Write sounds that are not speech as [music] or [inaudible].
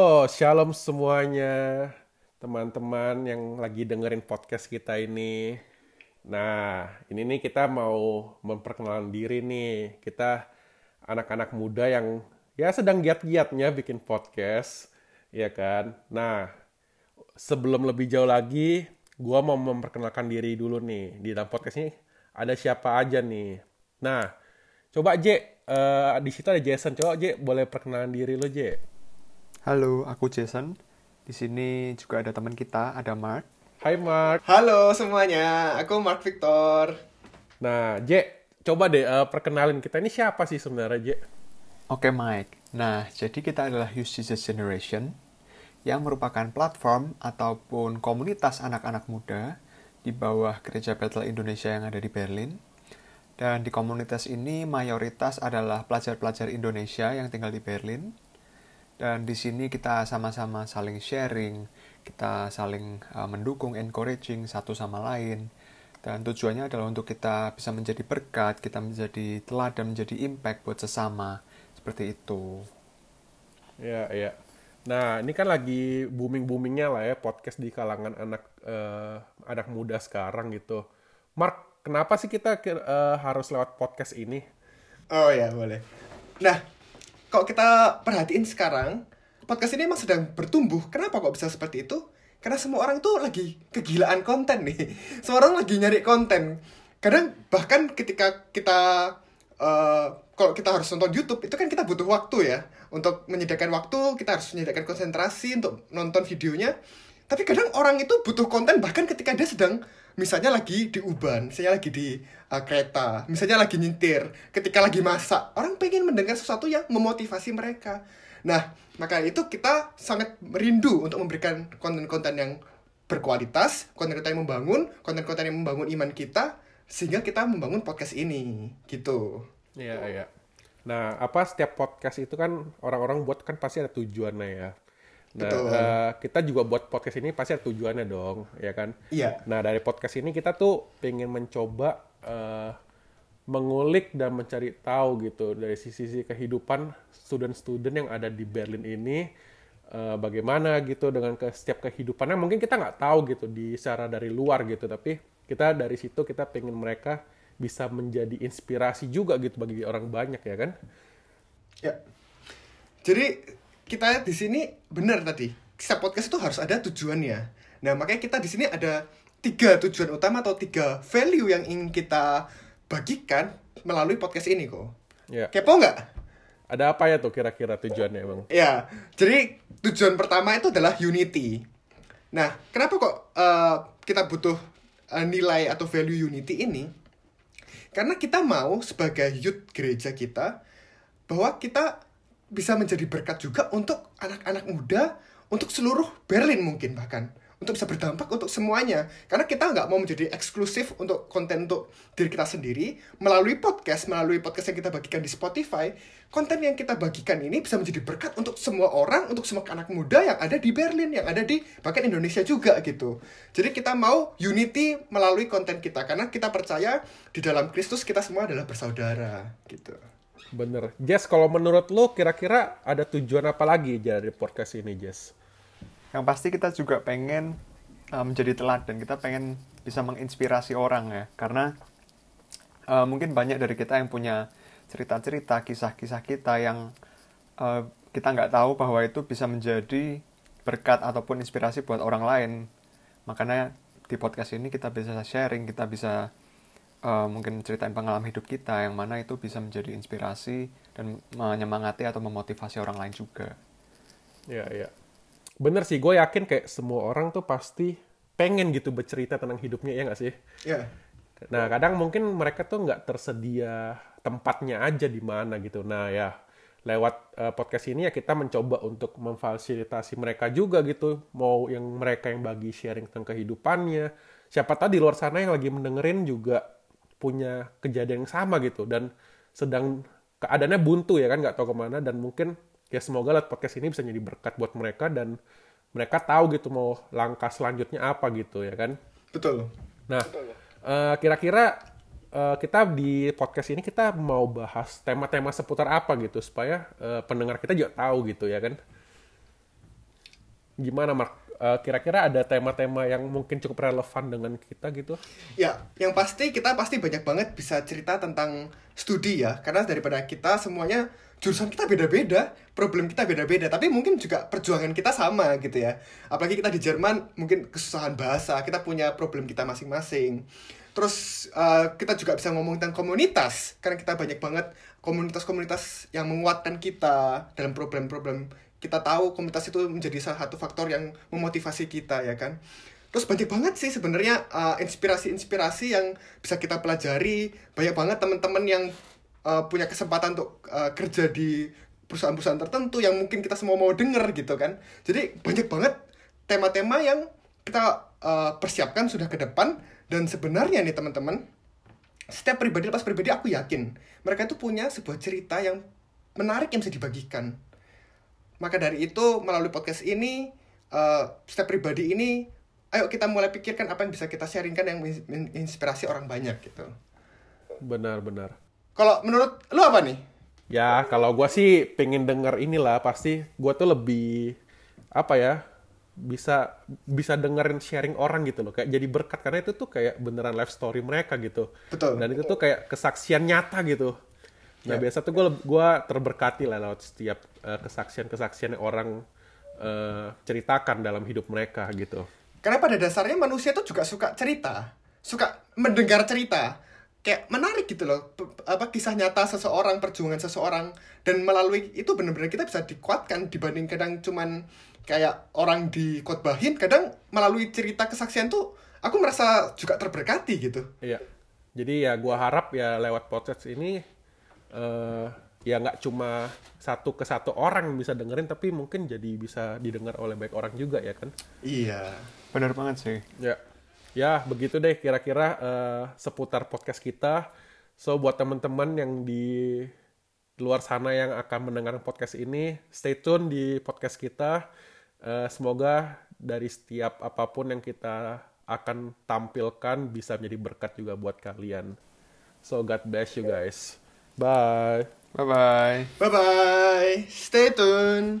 Halo, shalom semuanya, teman-teman yang lagi dengerin podcast kita ini. Nah, ini nih kita mau memperkenalkan diri nih. Kita anak-anak muda yang ya sedang giat-giatnya bikin podcast, ya kan? Nah, sebelum lebih jauh lagi, gua mau memperkenalkan diri dulu nih. Di dalam podcast ini ada siapa aja nih. Nah, coba J, eh, di situ ada Jason. Coba J, boleh perkenalan diri lo J. Halo, aku Jason. Di sini juga ada teman kita, ada Mark. Hai Mark. Halo semuanya, aku Mark Victor. Nah, J, coba deh eh, perkenalin kita ini siapa sih sebenarnya, J? Oke, Mike. Nah, jadi kita adalah Use Jesus Generation yang merupakan platform ataupun komunitas anak-anak muda di bawah Gereja Bethel Indonesia yang ada di Berlin. Dan di komunitas ini mayoritas adalah pelajar-pelajar Indonesia yang tinggal di Berlin. Dan di sini kita sama-sama saling sharing, kita saling uh, mendukung, encouraging satu sama lain. Dan tujuannya adalah untuk kita bisa menjadi berkat, kita menjadi teladan, menjadi impact buat sesama. Seperti itu. Ya, ya. Nah, ini kan lagi booming-boomingnya lah ya podcast di kalangan anak eh, anak muda sekarang gitu. Mark, kenapa sih kita eh, harus lewat podcast ini? Oh ya, boleh. Nah, kalau kita perhatiin sekarang, podcast ini emang sedang bertumbuh. Kenapa kok bisa seperti itu? Karena semua orang tuh lagi kegilaan konten nih. [laughs] Semua orang lagi nyari konten. Kadang bahkan ketika kita eh, kalau kita harus nonton YouTube itu kan kita butuh waktu ya untuk menyediakan waktu kita harus menyediakan konsentrasi untuk nonton videonya tapi kadang orang itu butuh konten bahkan ketika dia sedang misalnya lagi di uban misalnya lagi di uh, kereta misalnya lagi nyetir ketika lagi masak orang pengen mendengar sesuatu yang memotivasi mereka nah maka itu kita sangat merindu untuk memberikan konten-konten yang berkualitas konten-konten yang membangun konten-konten yang membangun iman kita sehingga kita membangun podcast ini gitu Iya, iya. Nah, apa setiap podcast itu kan orang-orang buat kan pasti ada tujuannya ya. Nah, Betul. eh, kita juga buat podcast ini pasti ada tujuannya dong, ya kan? Iya. Nah, dari podcast ini kita tuh pengen mencoba eh, mengulik dan mencari tahu gitu dari sisi-sisi kehidupan student-student yang ada di Berlin ini eh, bagaimana gitu dengan ke setiap kehidupannya mungkin kita nggak tahu gitu di secara dari luar gitu tapi kita dari situ kita pengen mereka bisa menjadi inspirasi juga gitu bagi orang banyak ya kan Ya. Jadi kita di sini benar tadi. Setiap podcast itu harus ada tujuannya. Nah, makanya kita di sini ada tiga tujuan utama atau tiga value yang ingin kita bagikan melalui podcast ini kok. ya Kepo nggak? ada apa ya tuh kira-kira tujuannya emang Ya, jadi tujuan pertama itu adalah unity. Nah, kenapa kok eh, kita butuh eh, nilai atau value unity ini? Karena kita mau sebagai youth gereja kita bahwa kita bisa menjadi berkat juga untuk anak-anak muda, untuk seluruh Berlin mungkin bahkan. Untuk bisa berdampak untuk semuanya. Karena kita nggak mau menjadi eksklusif untuk konten untuk diri kita sendiri. Melalui podcast melalui podcast yang kita bagikan di Spotify konten yang kita bagikan ini bisa menjadi berkat untuk semua orang untuk semua anak muda yang ada di Berlin yang ada di bahkan Indonesia juga gitu. Jadi kita mau unity melalui konten kita. Karena kita percaya di dalam Kristus kita semua adalah bersaudara gitu bener Jess kalau menurut lo kira-kira ada tujuan apa lagi dari podcast ini Jess Yang pasti kita juga pengen uh, menjadi teladan, kita pengen bisa menginspirasi orang ya. Karena uh, mungkin banyak dari kita yang punya cerita-cerita, kisah-kisah kita yang uh, kita nggak tahu bahwa itu bisa menjadi berkat ataupun inspirasi buat orang lain. Makanya di podcast ini kita bisa sharing, kita bisa uh, mungkin ceritain pengalaman hidup kita yang mana itu bisa menjadi inspirasi dan menyemangati atau memotivasi orang lain juga. ya ya bener sih gue yakin kayak semua orang tuh pasti pengen gitu bercerita tentang hidupnya ya nggak sih ya Nah, kadang mungkin mereka tuh nggak tersedia tempatnya aja di mana gitu. Nah, ya lewat eh, podcast ini ya kita mencoba untuk memfasilitasi mereka juga gitu. Mau yang mereka yang bagi sharing tentang kehidupannya. Siapa tahu di luar sana yang lagi mendengerin juga punya kejadian yang sama gitu dan sedang keadaannya buntu ya kan nggak tahu ke mana dan mungkin ya semoga lewat podcast ini bisa jadi berkat buat mereka dan mereka tahu gitu mau langkah selanjutnya apa gitu ya kan. betul Nah, eh, kira-kira eh, kita di podcast ini kita mau bahas tema-tema seputar apa gitu supaya eh, pendengar kita juga tahu gitu ya kan? gimana Mark? Eh, kira-kira ada tema-tema yang mungkin cukup relevan dengan kita gitu? Ya, yang pasti kita pasti banyak banget bisa cerita tentang studi ya, karena daripada kita semuanya jurusan kita beda-beda, problem kita beda-beda, tapi mungkin juga perjuangan kita sama gitu ya. Apalagi kita di Jerman mungkin kesusahan bahasa, kita punya problem kita masing-masing. Terus uh, kita juga bisa ngomong tentang komunitas, karena kita banyak banget komunitas-komunitas yang menguatkan kita dalam problem-problem kita tahu komunitas itu menjadi salah satu faktor yang memotivasi kita ya kan? Terus banyak banget sih sebenarnya uh, inspirasi-inspirasi yang bisa kita pelajari. Banyak banget teman-teman yang uh, punya kesempatan untuk uh, kerja di perusahaan-perusahaan tertentu yang mungkin kita semua mau denger gitu kan? Jadi banyak banget tema-tema yang kita uh, persiapkan sudah ke depan. Dan sebenarnya nih teman-teman setiap pribadi lepas pribadi aku yakin mereka itu punya sebuah cerita yang menarik yang bisa dibagikan maka dari itu melalui podcast ini uh, setiap pribadi ini ayo kita mulai pikirkan apa yang bisa kita sharingkan yang menginspirasi orang banyak gitu. Benar-benar. Kalau menurut lu apa nih? Ya kalau gue sih pengen denger inilah pasti gue tuh lebih apa ya bisa bisa dengerin sharing orang gitu loh kayak jadi berkat karena itu tuh kayak beneran life story mereka gitu betul dan itu tuh kayak kesaksian nyata gitu Nah yeah. biasa tuh gue gua terberkati lah lewat setiap uh, kesaksian-kesaksian yang orang uh, ceritakan dalam hidup mereka gitu. Karena pada dasarnya manusia tuh juga suka cerita, suka mendengar cerita, kayak menarik gitu loh, apa kisah nyata seseorang, perjuangan seseorang, dan melalui itu benar-benar kita bisa dikuatkan dibanding kadang cuman kayak orang dikotbahin, kadang melalui cerita kesaksian tuh aku merasa juga terberkati gitu. Iya. Jadi ya gue harap ya lewat podcast ini uh, ya nggak cuma satu ke satu orang bisa dengerin tapi mungkin jadi bisa didengar oleh banyak orang juga ya kan? Iya benar banget sih. Ya. Ya begitu deh kira-kira uh, seputar podcast kita. So buat teman-teman yang di luar sana yang akan mendengar podcast ini stay tune di podcast kita. Uh, semoga dari setiap apa pun yang kita akan tampilkan bisa menjadi berkat juga buat kalian. So God bless you guys Bye. Bye bye. Bye bye. Stay tuned.